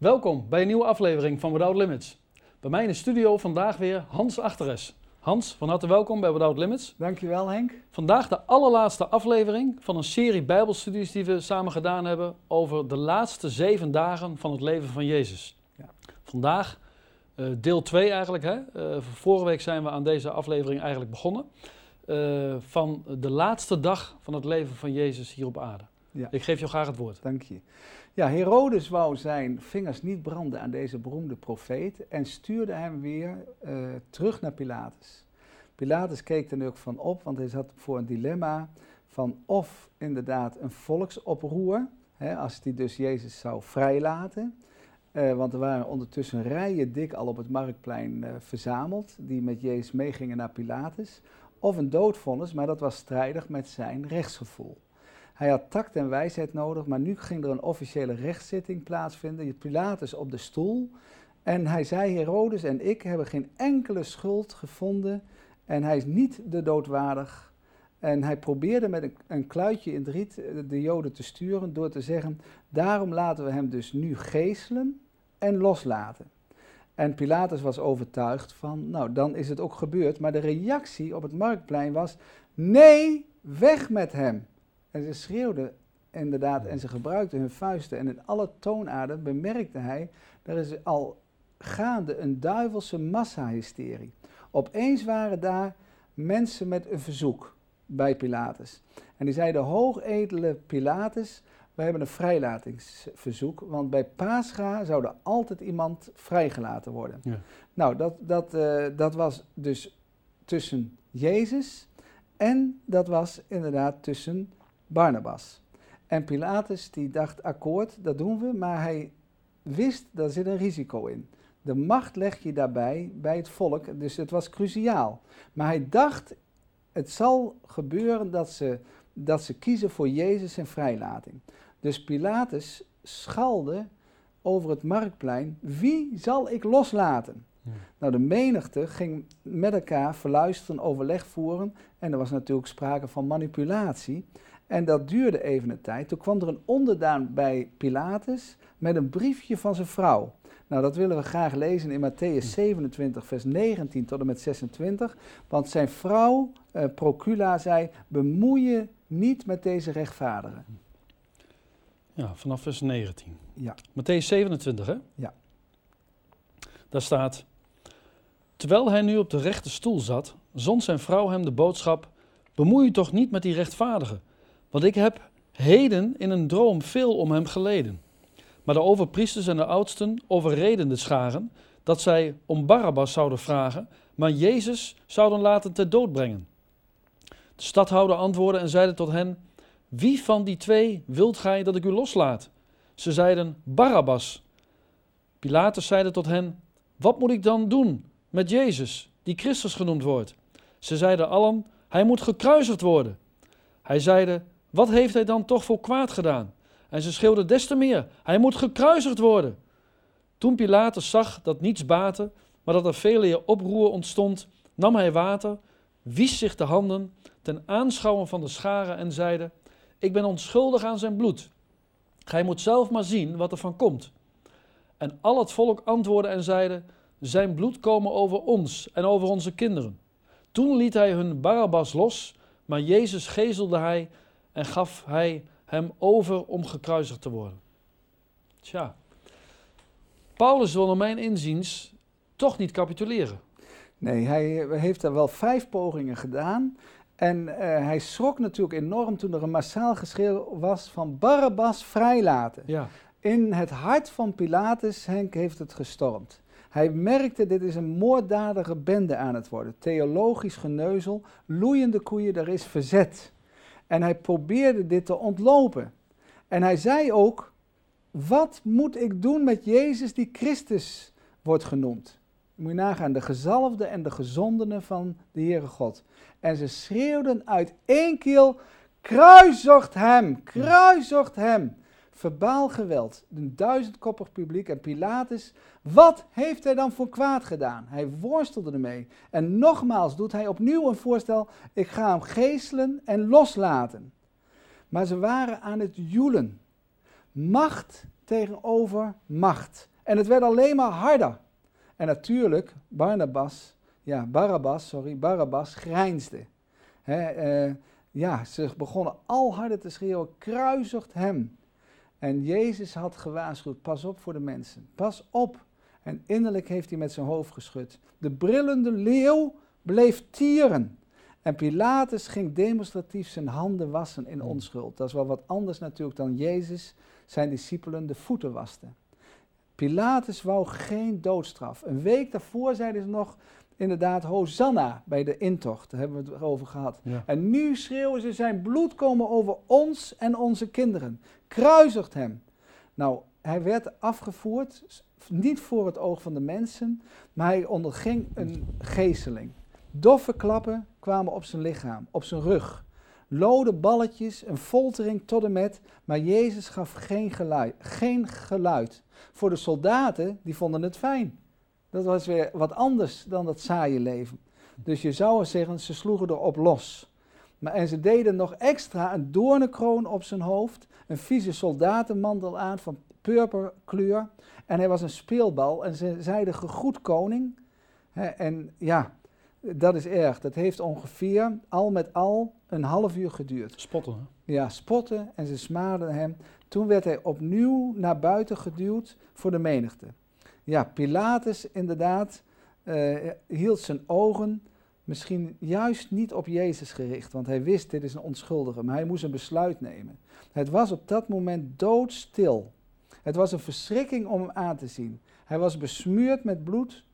Welkom bij een nieuwe aflevering van Without Limits. Bij mij in de studio vandaag weer Hans Achteres. Hans, van harte welkom bij Without Limits. Dankjewel Henk. Vandaag de allerlaatste aflevering van een serie Bijbelstudies die we samen gedaan hebben over de laatste zeven dagen van het leven van Jezus. Ja. Vandaag uh, deel 2 eigenlijk. Hè? Uh, vorige week zijn we aan deze aflevering eigenlijk begonnen. Uh, van de laatste dag van het leven van Jezus hier op aarde. Ja. Ik geef jou graag het woord. Dank je. Ja, Herodes wou zijn vingers niet branden aan deze beroemde profeet en stuurde hem weer uh, terug naar Pilatus. Pilatus keek er ook van op, want hij zat voor een dilemma van of inderdaad een volksoproer, hè, als hij dus Jezus zou vrijlaten. Uh, want er waren ondertussen rijen dik al op het marktplein uh, verzameld, die met Jezus meegingen naar Pilatus. Of een doodvonnis, maar dat was strijdig met zijn rechtsgevoel. Hij had tact en wijsheid nodig, maar nu ging er een officiële rechtszitting plaatsvinden. Pilatus op de stoel. En hij zei: Herodes en ik hebben geen enkele schuld gevonden. En hij is niet de doodwaardig. En hij probeerde met een, een kluitje in het riet de Joden te sturen door te zeggen: Daarom laten we hem dus nu geeselen en loslaten. En Pilatus was overtuigd van: Nou, dan is het ook gebeurd. Maar de reactie op het marktplein was: Nee, weg met hem. En ze schreeuwden inderdaad en ze gebruikten hun vuisten. En in alle toonaarden bemerkte hij, er is al gaande een duivelse massahysterie. Opeens waren daar mensen met een verzoek bij Pilatus. En die zeiden, hoogedele Pilatus, we hebben een vrijlatingsverzoek, want bij Pascha zou er altijd iemand vrijgelaten worden. Ja. Nou, dat, dat, uh, dat was dus tussen Jezus en dat was inderdaad tussen Barnabas. En Pilatus die dacht, akkoord, dat doen we, maar hij wist, daar zit een risico in. De macht leg je daarbij bij het volk, dus het was cruciaal. Maar hij dacht, het zal gebeuren dat ze, dat ze kiezen voor Jezus en vrijlating. Dus Pilatus schalde over het marktplein, wie zal ik loslaten? Ja. Nou, de menigte ging met elkaar verluisteren, overleg voeren en er was natuurlijk sprake van manipulatie. En dat duurde even een tijd. Toen kwam er een onderdaan bij Pilatus met een briefje van zijn vrouw. Nou, dat willen we graag lezen in Matthäus 27, vers 19 tot en met 26. Want zijn vrouw, uh, Procula, zei: Bemoei je niet met deze rechtvaardigen. Ja, vanaf vers 19. Ja. Matthäus 27, hè? Ja. Daar staat: Terwijl hij nu op de rechte stoel zat, zond zijn vrouw hem de boodschap: Bemoei je toch niet met die rechtvaardigen. Want ik heb heden in een droom veel om hem geleden. Maar de overpriesters en de oudsten overreden de scharen dat zij om Barabbas zouden vragen, maar Jezus zouden laten ter dood brengen. De stadhouder antwoordde en zeide tot hen: Wie van die twee wilt gij dat ik u loslaat? Ze zeiden: Barabbas. Pilatus zeide tot hen: Wat moet ik dan doen met Jezus, die Christus genoemd wordt? Ze zeiden allen: Hij moet gekruisigd worden. Hij zeide: wat heeft hij dan toch voor kwaad gedaan? En ze schreeuwden des te meer: Hij moet gekruisigd worden. Toen Pilatus zag dat niets baatte, maar dat er vele oproer ontstond, nam hij water, wies zich de handen ten aanschouwen van de scharen en zeide: Ik ben onschuldig aan zijn bloed. Gij moet zelf maar zien wat er van komt. En al het volk antwoordde en zeide: Zijn bloed komen over ons en over onze kinderen. Toen liet hij hun Barabbas los, maar Jezus gezelde hij en gaf hij hem over om gekruisigd te worden. Tja, Paulus wil naar mijn inziens toch niet capituleren. Nee, hij heeft er wel vijf pogingen gedaan. En uh, hij schrok natuurlijk enorm toen er een massaal geschreeuw was van Barabbas vrijlaten. Ja. In het hart van Pilatus, Henk, heeft het gestormd. Hij merkte, dit is een moorddadige bende aan het worden. Theologisch geneuzel, loeiende koeien, er is verzet. En hij probeerde dit te ontlopen. En hij zei ook: Wat moet ik doen met Jezus die Christus wordt genoemd? Moet je nagaan, de gezalfde en de gezondene van de Heere God. En ze schreeuwden uit één keel: Kruisocht hem, kruisocht hem. Verbaal geweld, een duizendkoppig publiek en Pilatus. Wat heeft hij dan voor kwaad gedaan? Hij worstelde ermee. En nogmaals doet hij opnieuw een voorstel: ik ga hem geeselen en loslaten. Maar ze waren aan het joelen. Macht tegenover macht. En het werd alleen maar harder. En natuurlijk, Barnabas, ja, Barabbas, sorry, Barabbas grijnsde. Eh, ja, ze begonnen al harder te schreeuwen, kruisigt hem. En Jezus had gewaarschuwd, pas op voor de mensen, pas op. En innerlijk heeft hij met zijn hoofd geschud. De brillende leeuw bleef tieren. En Pilatus ging demonstratief zijn handen wassen in onschuld. Dat is wel wat anders natuurlijk dan Jezus zijn discipelen de voeten waste. Pilatus wou geen doodstraf. Een week daarvoor zeiden ze nog inderdaad Hosanna bij de intocht. Daar hebben we het over gehad. En nu schreeuwen ze zijn bloed komen over ons en onze kinderen. Kruisigt hem. Nou, hij werd afgevoerd, niet voor het oog van de mensen, maar hij onderging een geesteling. Doffe klappen kwamen op zijn lichaam, op zijn rug. Lode balletjes, een foltering tot en met, maar Jezus gaf geen geluid, geen geluid. Voor de soldaten, die vonden het fijn. Dat was weer wat anders dan dat saaie leven. Dus je zou zeggen, ze sloegen erop los. Maar, en ze deden nog extra een doornenkroon op zijn hoofd, een vieze soldatenmantel aan van purperkleur. En hij was een speelbal en ze zeiden gegroet koning. en ja, dat is erg. Dat heeft ongeveer al met al een half uur geduurd. Spotten. Hè? Ja, spotten en ze smaden hem. Toen werd hij opnieuw naar buiten geduwd voor de menigte. Ja, Pilatus inderdaad uh, hield zijn ogen misschien juist niet op Jezus gericht, want hij wist dit is een onschuldige, maar hij moest een besluit nemen. Het was op dat moment doodstil. Het was een verschrikking om hem aan te zien. Hij was besmeurd met bloed.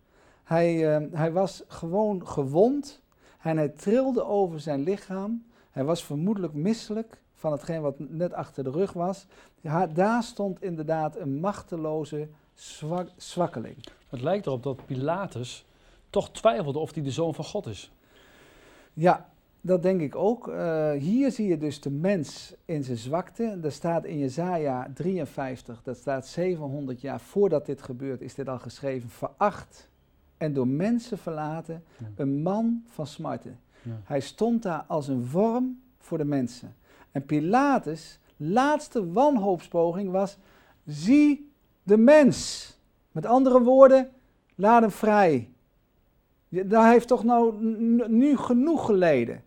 Hij, uh, hij was gewoon gewond. En hij trilde over zijn lichaam. Hij was vermoedelijk misselijk van hetgeen wat net achter de rug was. Daar stond inderdaad een machteloze zwak, zwakkeling. Het lijkt erop dat Pilatus toch twijfelde of hij de zoon van God is. Ja, dat denk ik ook. Uh, hier zie je dus de mens in zijn zwakte. Er staat in Jezaja 53, dat staat 700 jaar voordat dit gebeurt, is dit al geschreven. Veracht en door mensen verlaten, een man van smarten. Ja. Hij stond daar als een vorm voor de mensen. En Pilatus' laatste wanhoopspoging was, zie de mens. Met andere woorden, laat hem vrij. Daar heeft toch nou nu genoeg geleden.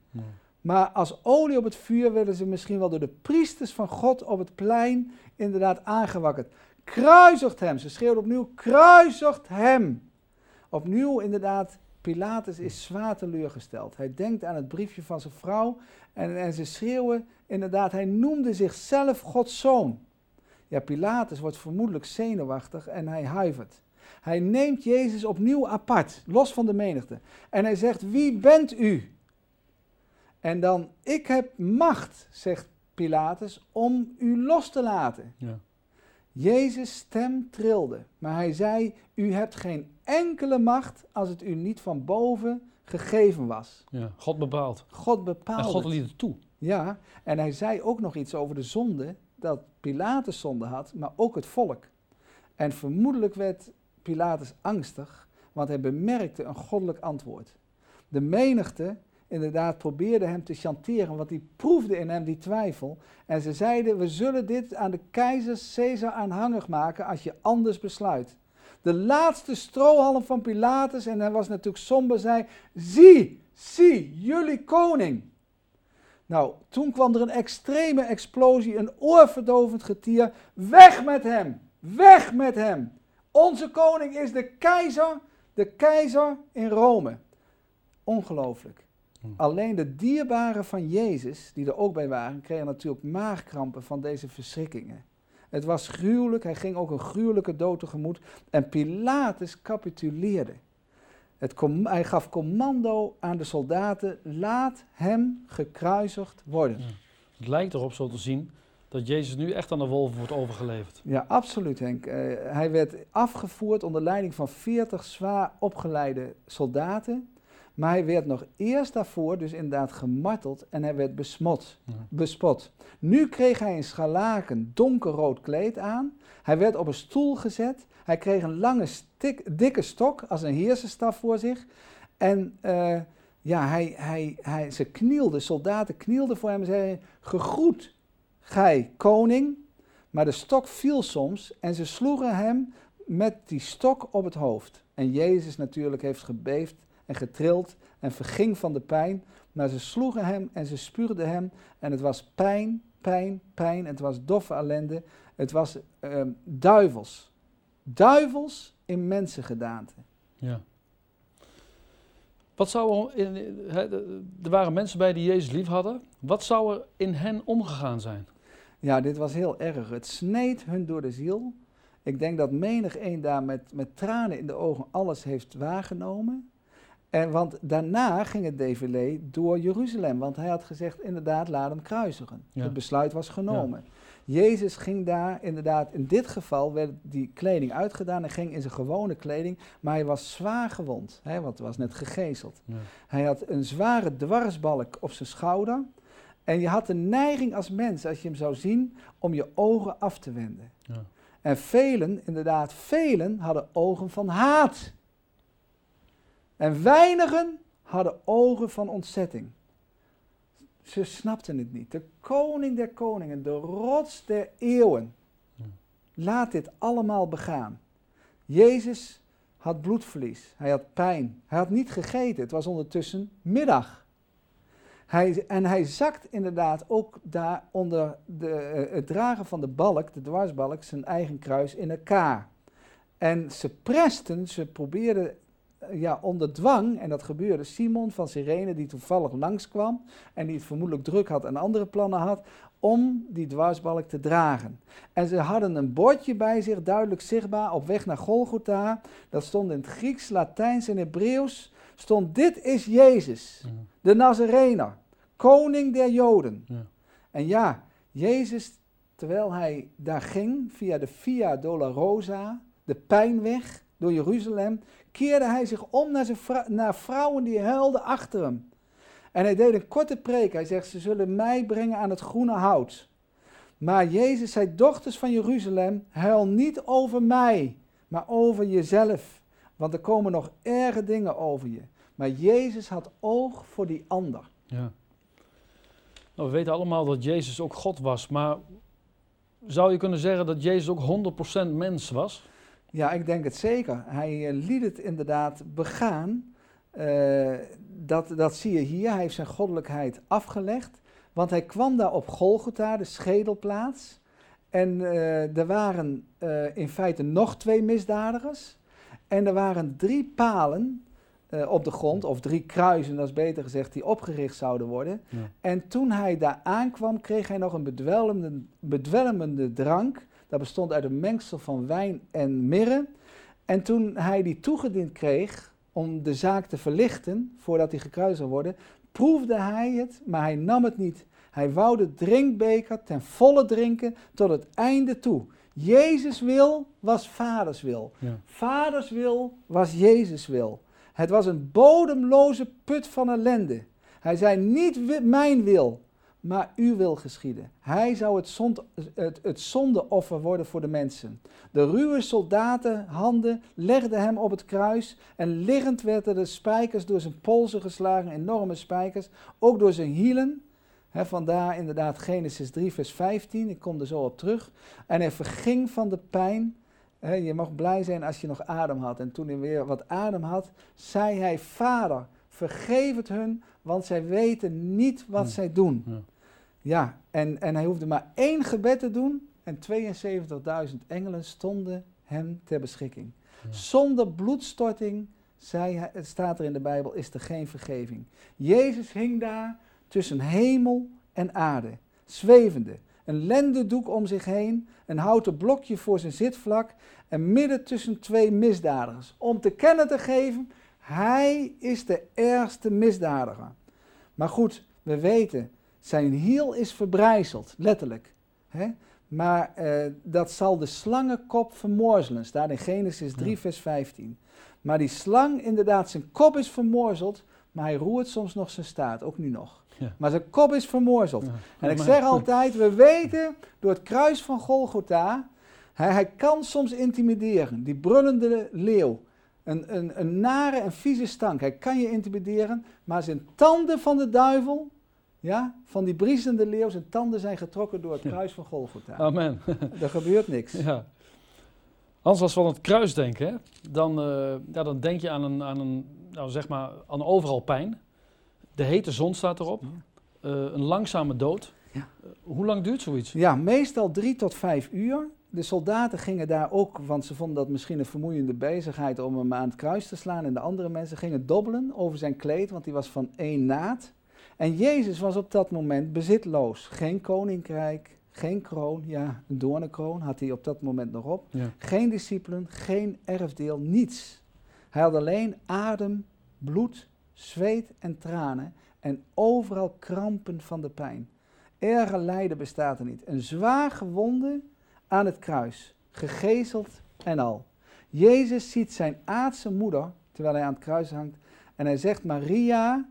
Maar als olie op het vuur werden ze misschien wel door de priesters van God op het plein inderdaad aangewakkerd. Kruisigt hem. Ze schreeuwden opnieuw, kruisigt hem. Opnieuw inderdaad, Pilatus is zwaar teleurgesteld. Hij denkt aan het briefje van zijn vrouw en, en ze schreeuwen inderdaad, hij noemde zichzelf Gods zoon. Ja, Pilatus wordt vermoedelijk zenuwachtig en hij huivert. Hij neemt Jezus opnieuw apart, los van de menigte. En hij zegt, wie bent u? En dan, ik heb macht, zegt Pilatus, om u los te laten. Ja. Jezus' stem trilde, maar hij zei, u hebt geen enkele macht als het u niet van boven gegeven was. Ja, God bepaalt. God bepaalt. En God liet het toe. Ja, en hij zei ook nog iets over de zonde, dat Pilatus zonde had, maar ook het volk. En vermoedelijk werd Pilatus angstig, want hij bemerkte een goddelijk antwoord. De menigte inderdaad probeerde hem te chanteren, want die proefde in hem die twijfel. En ze zeiden, we zullen dit aan de keizer Caesar aanhangig maken als je anders besluit. De laatste strohalm van Pilatus, en hij was natuurlijk somber, zei, zie, zie, jullie koning. Nou, toen kwam er een extreme explosie, een oorverdovend getier. Weg met hem! Weg met hem! Onze koning is de keizer, de keizer in Rome. Ongelooflijk. Hm. Alleen de dierbaren van Jezus, die er ook bij waren, kregen natuurlijk maagkrampen van deze verschrikkingen. Het was gruwelijk, hij ging ook een gruwelijke dood tegemoet. En Pilatus capituleerde. Het hij gaf commando aan de soldaten: laat hem gekruisigd worden. Het lijkt erop zo te zien dat Jezus nu echt aan de wolven wordt overgeleverd. Ja, absoluut Henk. Uh, hij werd afgevoerd onder leiding van 40 zwaar opgeleide soldaten. Maar hij werd nog eerst daarvoor dus inderdaad gemarteld en hij werd besmot, bespot. Nu kreeg hij een scharlaken donkerrood kleed aan. Hij werd op een stoel gezet. Hij kreeg een lange, stik, dikke stok als een heerserstaf voor zich. En uh, ja, hij, hij, hij, ze knielden, soldaten knielden voor hem en zeiden, gegroet gij koning. Maar de stok viel soms en ze sloegen hem met die stok op het hoofd. En Jezus natuurlijk heeft gebeefd en getrild en verging van de pijn. Maar ze sloegen hem en ze spuurden hem. En het was pijn, pijn, pijn. Het was doffe ellende. Het was ehm, duivels. Duivels in mensengedaante. Ja. Wat zou er, in, er waren mensen bij die Jezus lief hadden. Wat zou er in hen omgegaan zijn? Ja, dit was heel erg. Het sneed hun door de ziel. Ik denk dat menig een daar met, met tranen in de ogen alles heeft waargenomen. En, want daarna ging het défilé door Jeruzalem. Want hij had gezegd, inderdaad, laat hem kruisigen. Het besluit was genomen. Jezus ging daar, inderdaad, in dit geval werd die kleding uitgedaan. Hij ging in zijn gewone kleding, maar hij was zwaar gewond. Hè, want hij was net gegezeld. Hij had een zware dwarsbalk op zijn schouder. En je had de neiging als mens, als je hem zou zien, om je ogen af te wenden. Ja. En velen, inderdaad, velen hadden ogen van haat. En weinigen hadden ogen van ontzetting. Ze snapten het niet. De koning der koningen, de rots der eeuwen. Laat dit allemaal begaan. Jezus had bloedverlies. Hij had pijn. Hij had niet gegeten. Het was ondertussen middag. Hij, en hij zakt inderdaad ook daar onder de, eh, het dragen van de balk, de dwarsbalk, zijn eigen kruis in elkaar. En ze presten, ze probeerden ja, onder dwang, en dat gebeurde, Simon van Sirene, die toevallig langskwam en die het vermoedelijk druk had en andere plannen had, om die dwarsbalk te dragen. En ze hadden een bordje bij zich, duidelijk zichtbaar, op weg naar Golgotha. Dat stond in het Grieks, Latijns en Hebreeuws. Stond, dit is Jezus, de Nazarener, koning der Joden. Ja. En ja, Jezus, terwijl hij daar ging, via de Via Dolorosa, de pijnweg door Jeruzalem, keerde hij zich om naar, naar vrouwen die huilden achter hem. En hij deed een korte preek. Hij zegt, ze zullen mij brengen aan het groene hout. Maar Jezus zei, dochters van Jeruzalem, huil niet over mij, maar over jezelf. Want er komen nog erge dingen over je. Maar Jezus had oog voor die ander. Ja. Nou, we weten allemaal dat Jezus ook God was, maar zou je kunnen zeggen dat Jezus ook 100% mens was? Ja, ik denk het zeker. Hij uh, liet het inderdaad begaan. Uh, dat, dat zie je hier. Hij heeft zijn goddelijkheid afgelegd. Want hij kwam daar op Golgotha, de schedelplaats. En uh, er waren in feite nog twee misdadigers. En er waren drie palen op de grond, of drie kruisen, dat is beter gezegd, die opgericht zouden worden. En toen hij daar aankwam, kreeg hij nog een bedwelmende, bedwelmende drank. Dat bestond uit een mengsel van wijn en mirre. En toen hij die toegediend kreeg om de zaak te verlichten, voordat hij gekruist zou worden, proefde hij het, maar hij nam het niet. Hij wou de drinkbeker ten volle drinken tot het einde toe. Jezus wil was vaders wil. Vaders wil was Jezus wil. Het was een bodemloze put van ellende. Hij zei niet mijn wil, maar u wil geschieden. Hij zou het, zond, het, het zondeoffer worden voor de mensen. De ruwe soldatenhanden legden hem op het kruis en liggend werden de spijkers door zijn polsen geslagen, enorme spijkers, ook door zijn hielen. He, vandaar inderdaad Genesis 3, vers 15, ik kom er zo op terug. En hij verging van de pijn. je mag blij zijn als je nog adem had. En toen hij weer wat adem had, zei hij, Vader, vergeef het hun, want zij weten niet wat zij doen. Ja, ja en, en hij hoefde maar één gebed te doen en 72.000 engelen stonden hem ter beschikking. Zonder bloedstorting, zei hij, het staat er in de Bijbel, is er geen vergeving. Jezus hing daar tussen hemel en aarde, zwevende. Een lendendoek om zich heen, een houten blokje voor zijn zitvlak en midden tussen twee misdadigers. Om te kennen te geven, hij is de ergste misdadiger. Maar goed, we weten, zijn hiel is verbrijzeld, letterlijk. Hè? Maar uh, dat zal de slangenkop vermorzelen, staat in Genesis 3, vers 15. Maar die slang, inderdaad, zijn kop is vermorzeld, maar hij roert soms nog zijn staart, ook nu nog. Ja. Maar zijn kop is vermorzeld. Ja. En ik zeg altijd, we weten door het kruis van Golgotha, hij, hij kan soms intimideren, die brullende leeuw. Een, een, een nare en vieze stank. Hij kan je intimideren, maar zijn tanden van de duivel, Ja, van die briesende leeuw zijn tanden zijn getrokken door het kruis van Golgotha. Amen. Er gebeurt niks. Ja. Anders als we aan het kruis denken, hè, dan, eh, ja, dan denk je aan een, aan een, nou zeg maar, aan overal pijn. De hete zon staat erop. Ja. Eh, een langzame dood. Ja. Eh, hoe lang duurt zoiets? Ja, meestal drie tot vijf uur. De soldaten gingen daar ook, want ze vonden dat misschien een vermoeiende bezigheid om hem aan het kruis te slaan. En de andere mensen gingen dobbelen over zijn kleed, want die was van één naad. En Jezus was op dat moment bezitloos. Geen koninkrijk, geen kroon. Ja, een doornenkroon had hij op dat moment nog op. Ja. Geen discipelen, geen erfdeel, niets. Hij had alleen adem, bloed, zweet en tranen en overal krampen van de pijn. Erger lijden bestaat er niet. Een zwaar gewonde aan het kruis, gegezeld en al. Jezus ziet zijn aardse moeder terwijl hij aan het kruis hangt en hij zegt Maria,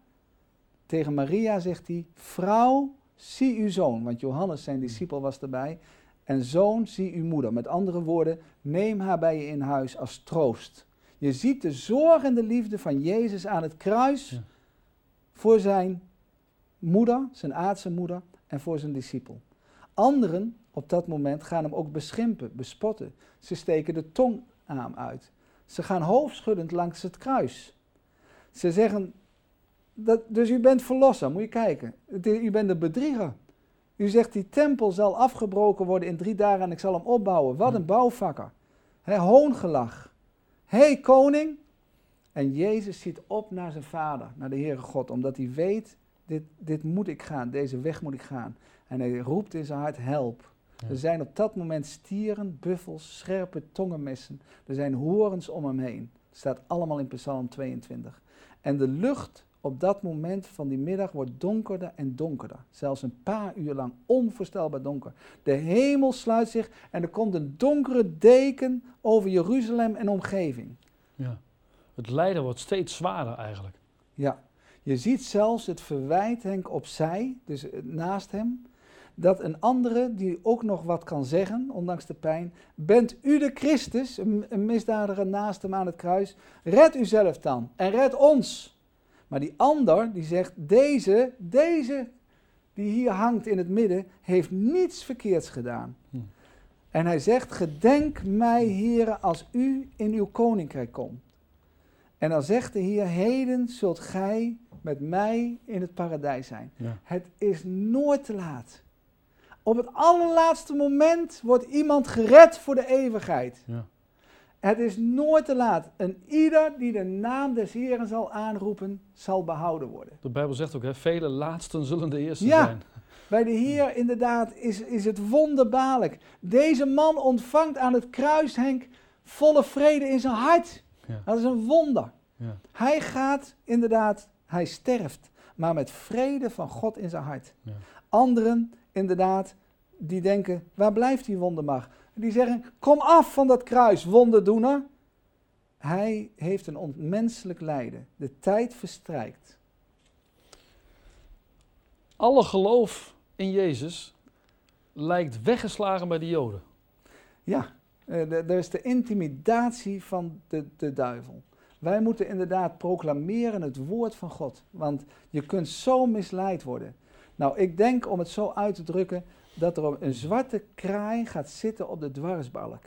tegen Maria zegt hij, vrouw, zie uw zoon, want Johannes zijn discipel was erbij, en zoon, zie uw moeder. Met andere woorden, neem haar bij je in huis als troost. Je ziet de zorgende liefde van Jezus aan het kruis Ja. voor zijn moeder, zijn aardse moeder en voor zijn discipel. Anderen op dat moment gaan hem ook beschimpen, bespotten. Ze steken de tong aan hem uit. Ze gaan hoofdschuddend langs het kruis. Ze zeggen, dat, dus u bent verlosser, moet je kijken. Het U bent de bedrieger. U zegt die tempel zal afgebroken worden in drie dagen en ik zal hem opbouwen. Wat een bouwvakker. He, hoongelach. Hé hey, koning. En Jezus ziet op naar zijn vader, naar de Heere God, omdat hij weet, dit, dit moet ik gaan, deze weg moet ik gaan. En hij roept in zijn hart, help. Ja. Er zijn op dat moment stieren, buffels, scherpe tongenmessen. Er zijn horens om hem heen. Het staat allemaal in Psalm 22. En de lucht op dat moment van die middag wordt donkerder en donkerder. Zelfs een paar uur lang onvoorstelbaar donker. De hemel sluit zich en er komt een donkere deken over Jeruzalem en omgeving. Ja. Het lijden wordt steeds zwaarder eigenlijk. Ja, je ziet zelfs het verwijt Henk opzij, dus eh, naast hem, dat een andere die ook nog wat kan zeggen, ondanks de pijn, bent u de Christus, een, een misdadiger naast hem aan het kruis, red uzelf dan en red ons. Maar die ander die zegt, deze, deze die hier hangt in het midden, heeft niets verkeerds gedaan. Hm. En hij zegt, gedenk mij, heren, als u in uw koninkrijk komt. En dan zegt de Heer, heden zult gij met mij in het paradijs zijn. Ja. Het is nooit te laat. Op het allerlaatste moment wordt iemand gered voor de eeuwigheid. Ja. Het is nooit te laat. En ieder die de naam des Heeren zal aanroepen, zal behouden worden. De Bijbel zegt ook, hè, vele laatsten zullen de eerste Ja. zijn. Bij de Heer inderdaad is, is het wonderbaarlijk. Deze man ontvangt aan het kruis, Henk, volle vrede in zijn hart. Ja. Dat is een wonder. Ja. Hij gaat inderdaad, hij sterft, maar met vrede van God in zijn hart. Ja. Anderen inderdaad, die denken, waar blijft die wondermacht? Die zeggen, kom af van dat kruis, wonderdoener. Hij heeft een onmenselijk lijden. De tijd verstrijkt. Alle geloof in Jezus lijkt weggeslagen bij de Joden. Ja, eh, er is de intimidatie van de, de duivel. Wij moeten inderdaad proclameren het woord van God. Want je kunt zo misleid worden. Nou, ik denk om het zo uit te drukken dat er een zwarte kraai gaat zitten op de dwarsbalk.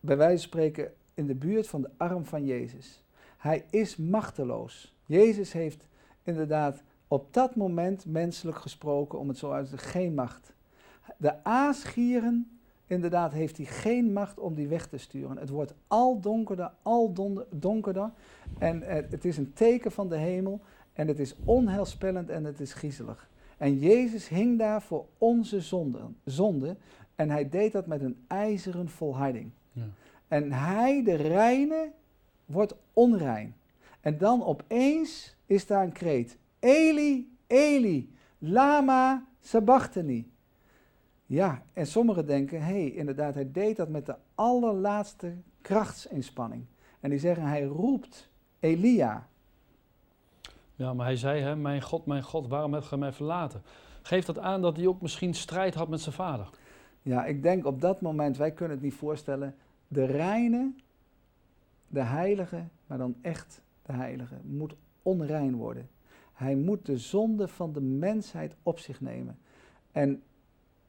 Bij wijze van spreken in de buurt van de arm van Jezus. Hij is machteloos. Jezus heeft inderdaad op dat moment menselijk gesproken, om het zo uit te geen macht. De aasgieren inderdaad heeft hij geen macht om die weg te sturen. Het wordt al donkerder, al donkerder. En het is een teken van de hemel. En het is onheilspellend en het is griezelig. En Jezus hing daar voor onze zonden, zonde. En hij deed dat met een ijzeren volharding. Ja. En hij, de reine, wordt onrein. En dan opeens is daar een kreet. Eli, Eli, lama sabachthani. Ja, en sommigen denken, hé, hey, inderdaad, hij deed dat met de allerlaatste krachtsinspanning. En die zeggen, hij roept Elia. Ja, maar hij zei, hè, mijn God, mijn God, waarom hebt gij mij verlaten? Geeft dat aan dat hij ook misschien strijd had met zijn vader? Ja, ik denk op dat moment, wij kunnen het niet voorstellen, de reine, de heilige, maar dan echt de heilige, moet onrein worden. Hij moet de zonde van de mensheid op zich nemen. En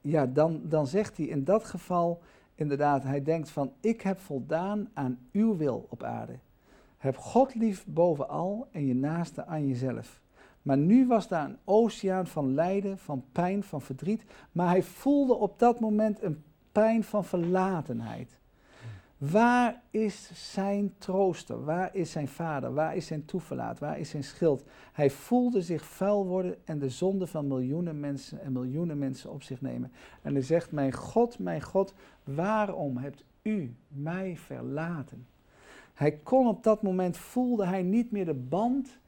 ja, dan, dan zegt hij in dat geval inderdaad, hij denkt van ik heb voldaan aan uw wil op aarde. Heb God lief bovenal en je naaste aan jezelf. Maar nu was daar een oceaan van lijden, van pijn, van verdriet. Maar hij voelde op dat moment een pijn van verlatenheid. Waar is zijn trooster? Waar is zijn vader? Waar is zijn toeverlaat? Waar is zijn schild? Hij voelde zich vuil worden en de zonde van miljoenen mensen en miljoenen mensen op zich nemen. En hij zegt: Mijn God, mijn God, waarom hebt u mij verlaten? Hij kon op dat moment, voelde hij niet meer de band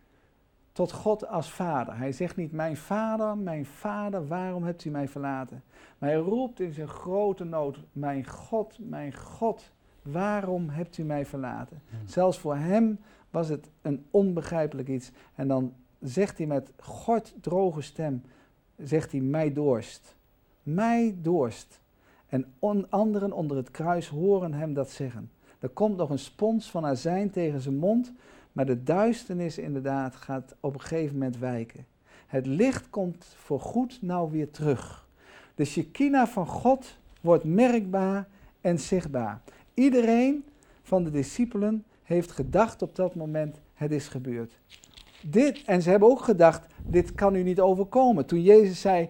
tot God als vader. Hij zegt niet, mijn vader, mijn vader, waarom hebt u mij verlaten? Maar hij roept in zijn grote nood, mijn God, mijn God, waarom hebt u mij verlaten? Hmm. Zelfs voor hem was het een onbegrijpelijk iets. En dan zegt hij met God droge stem, zegt hij, mij dorst. Mij dorst. En anderen onder het kruis horen hem dat zeggen. Er komt nog een spons van azijn tegen zijn mond, maar de duisternis inderdaad gaat op een gegeven moment wijken. Het licht komt voor goed nou weer terug. De Shekinah van God wordt merkbaar en zichtbaar. Iedereen van de discipelen heeft gedacht op dat moment, het is gebeurd. Dit, en ze hebben ook gedacht, dit kan u niet overkomen. Toen Jezus zei,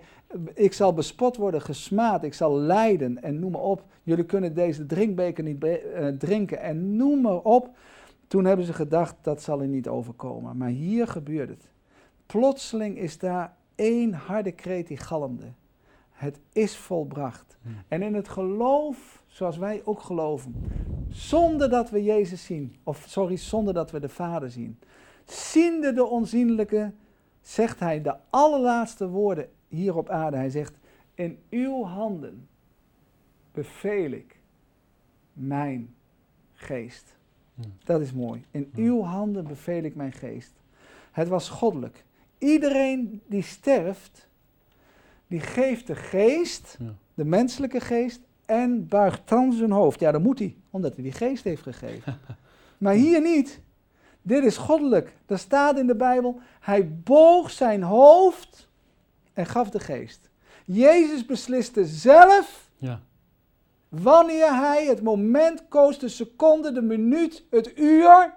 ik zal bespot worden, gesmaad, ik zal lijden en noem maar op. Jullie kunnen deze drinkbeker niet uh, drinken en noem maar op. Toen hebben ze gedacht, dat zal u niet overkomen. Maar hier gebeurt het. Plotseling is daar één harde kreet die galmde. Het is volbracht. Hmm. En in het geloof, zoals wij ook geloven, zonder dat we Jezus zien, of sorry, zonder dat we de Vader zien, ziende de onzienlijke, zegt hij de allerlaatste woorden hier op aarde. Hij zegt, in uw handen beveel ik mijn geest. Hmm. Dat is mooi. In hmm. uw handen beveel ik mijn geest. Het was goddelijk. Iedereen die sterft, die geeft de geest, de menselijke geest, en buigt dan zijn hoofd. Ja, dat moet hij, omdat hij die geest heeft gegeven. maar hier niet. Dit is goddelijk. Er staat in de Bijbel, hij boog zijn hoofd en gaf de geest. Jezus besliste zelf ja. wanneer hij het moment koos, de seconde, de minuut, het uur,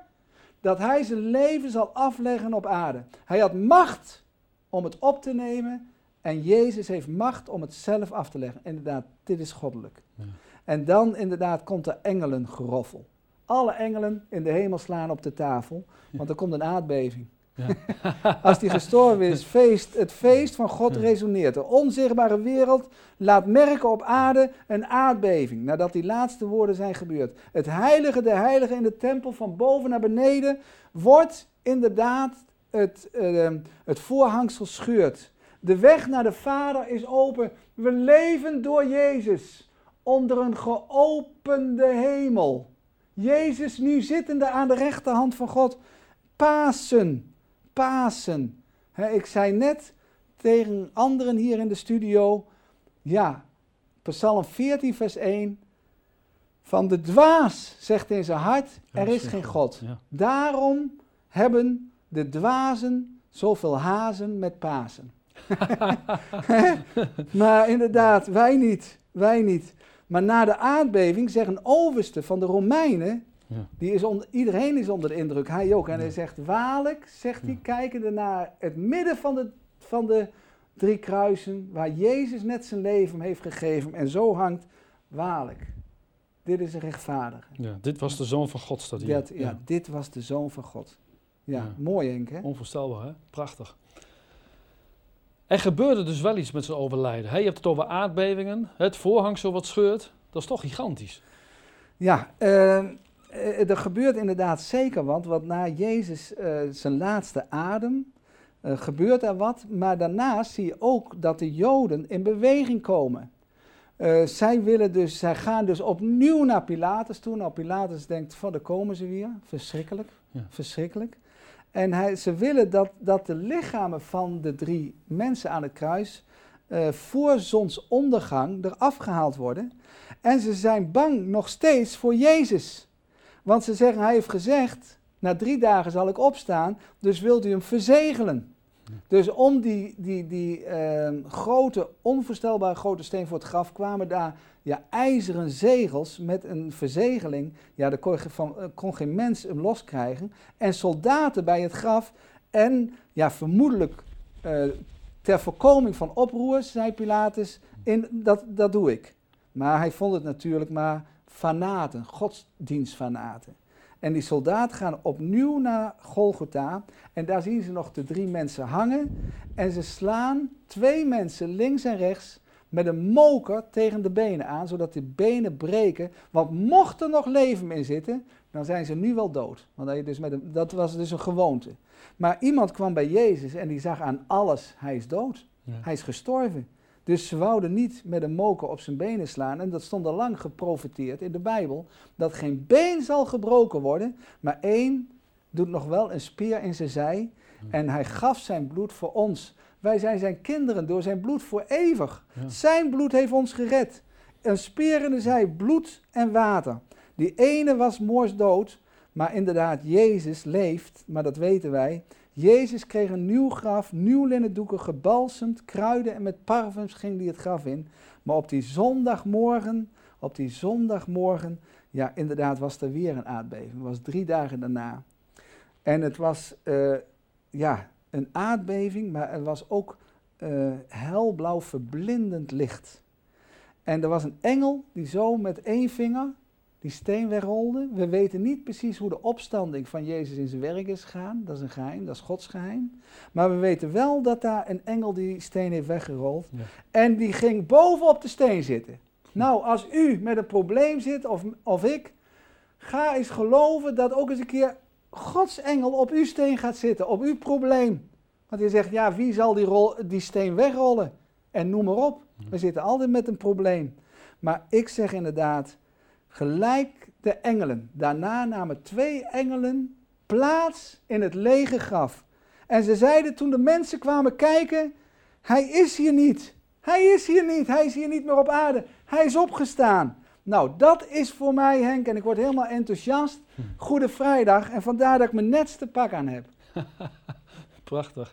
dat hij zijn leven zal afleggen op aarde. Hij had macht om het op te nemen en Jezus heeft macht om het zelf af te leggen. Inderdaad, dit is goddelijk. Ja. En dan inderdaad komt er engelengeroffel. Alle engelen in de hemel slaan op de tafel, want er komt een aardbeving. Ja. Als die gestorven is, feest, het feest van God resoneert. De onzichtbare wereld laat merken op aarde een aardbeving, nadat die laatste woorden zijn gebeurd. Het heilige der heiligen in de tempel van boven naar beneden wordt inderdaad het, uh, het voorhangsel scheurt. De weg naar de Vader is open. We leven door Jezus onder een geopende hemel. Jezus nu zittende aan de rechterhand van God. Pasen, Pasen. ik zei net tegen anderen hier in de studio, ja, Psalm 14, vers 1. Van de dwaas zegt in zijn hart, er is geen God. Daarom hebben de dwazen zoveel hazen met Pasen. maar inderdaad, wij niet, wij niet. Maar na de aardbeving zegt een overste van de Romeinen, ja. die is onder, iedereen is onder de indruk, hij ook. En hij zegt, waarlijk, zegt hij, kijkende naar het midden van de, van de drie kruisen, waar Jezus net zijn leven heeft gegeven en zo hangt, waarlijk, dit is een rechtvaardige. Ja, dit was de Zoon van God, staat hier. ja, dit was de Zoon van God. Ja, mooi Henk, hè? Onvoorstelbaar, hè? Prachtig. Er gebeurde dus wel iets met zijn overlijden. Je hebt het over aardbevingen, het voorhangsel wat scheurt. Dat is toch gigantisch? Ja, uh, er gebeurt inderdaad zeker wat. Want na Jezus uh, zijn laatste adem uh, gebeurt er wat. Maar daarnaast zie je ook dat de Joden in beweging komen. zij, willen dus, zij gaan dus opnieuw naar Pilatus toe. Nou, Pilatus denkt, van daar komen ze weer. Verschrikkelijk, ja. verschrikkelijk. En hij, ze willen dat, dat de lichamen van de drie mensen aan het kruis uh, voor zonsondergang eraf gehaald worden. En ze zijn bang nog steeds voor Jezus. Want ze zeggen, hij heeft gezegd, na drie dagen zal ik opstaan, dus wilt u hem verzegelen. Dus om die, die, die ehm, grote, onvoorstelbaar grote steen voor het graf kwamen daar ja, ijzeren zegels met een verzegeling. Ja, daar kon, van, eh, kon geen mens hem loskrijgen. En soldaten bij het graf. En ja, vermoedelijk uh, ter voorkoming van oproers, zei Pilatus, in, dat, dat doe ik. Maar hij vond het natuurlijk maar fanaten, godsdienstfanaten. En die soldaten gaan opnieuw naar Golgotha. En daar zien ze nog de drie mensen hangen. En ze slaan twee mensen links en rechts met een moker tegen de benen aan, zodat die benen breken. Want mocht er nog leven in zitten, dan zijn ze nu wel dood. Want dat, dus met een, dat was dus een gewoonte. Maar iemand kwam bij Jezus en die zag aan alles, hij is dood. Hij is gestorven. Dus ze wouden niet met een moker op zijn benen slaan. En dat stond al lang geprofiteerd in de Bijbel. Dat geen been zal gebroken worden, maar één doet nog wel een speer in zijn zij. En hij gaf zijn bloed voor ons. Wij zijn zijn kinderen door zijn bloed voor eeuwig. Zijn bloed heeft ons gered. Een speer in de zij, bloed en water. Die ene was moors dood, maar inderdaad, Jezus leeft, maar dat weten wij. Jezus kreeg een nieuw graf, nieuw linnen doeken, gebalsemd, kruiden en met parfums ging hij het graf in. Maar op die zondagmorgen, op die zondagmorgen, ja inderdaad was er weer een aardbeving. Het was drie dagen daarna. En het was, uh, ja, een aardbeving, maar er was ook uh, helblauw verblindend licht. En er was een engel die zo met één vinger die steen wegrolde. We weten niet precies hoe de opstanding van Jezus in zijn werk is gegaan. Dat is een geheim, dat is Gods geheim. Maar we weten wel dat daar een engel die steen heeft weggerold. En die ging bovenop de steen zitten. Nou, als u met een probleem zit, of, of ik, ga eens geloven dat ook eens een keer Gods engel op uw steen gaat zitten, op uw probleem. Want je zegt, ja, wie zal die, rol, die steen wegrollen? En noem maar op. We zitten altijd met een probleem. Maar ik zeg inderdaad, gelijk de engelen. Daarna namen twee engelen plaats in het lege graf. En ze zeiden toen de mensen kwamen kijken, hij is hier niet. Hij is hier niet. Hij is hier niet meer op aarde. Hij is opgestaan. Nou, dat is voor mij, Henk, en ik word helemaal enthousiast. Goede Vrijdag. En vandaar dat ik mijn netste pak aan heb. Prachtig.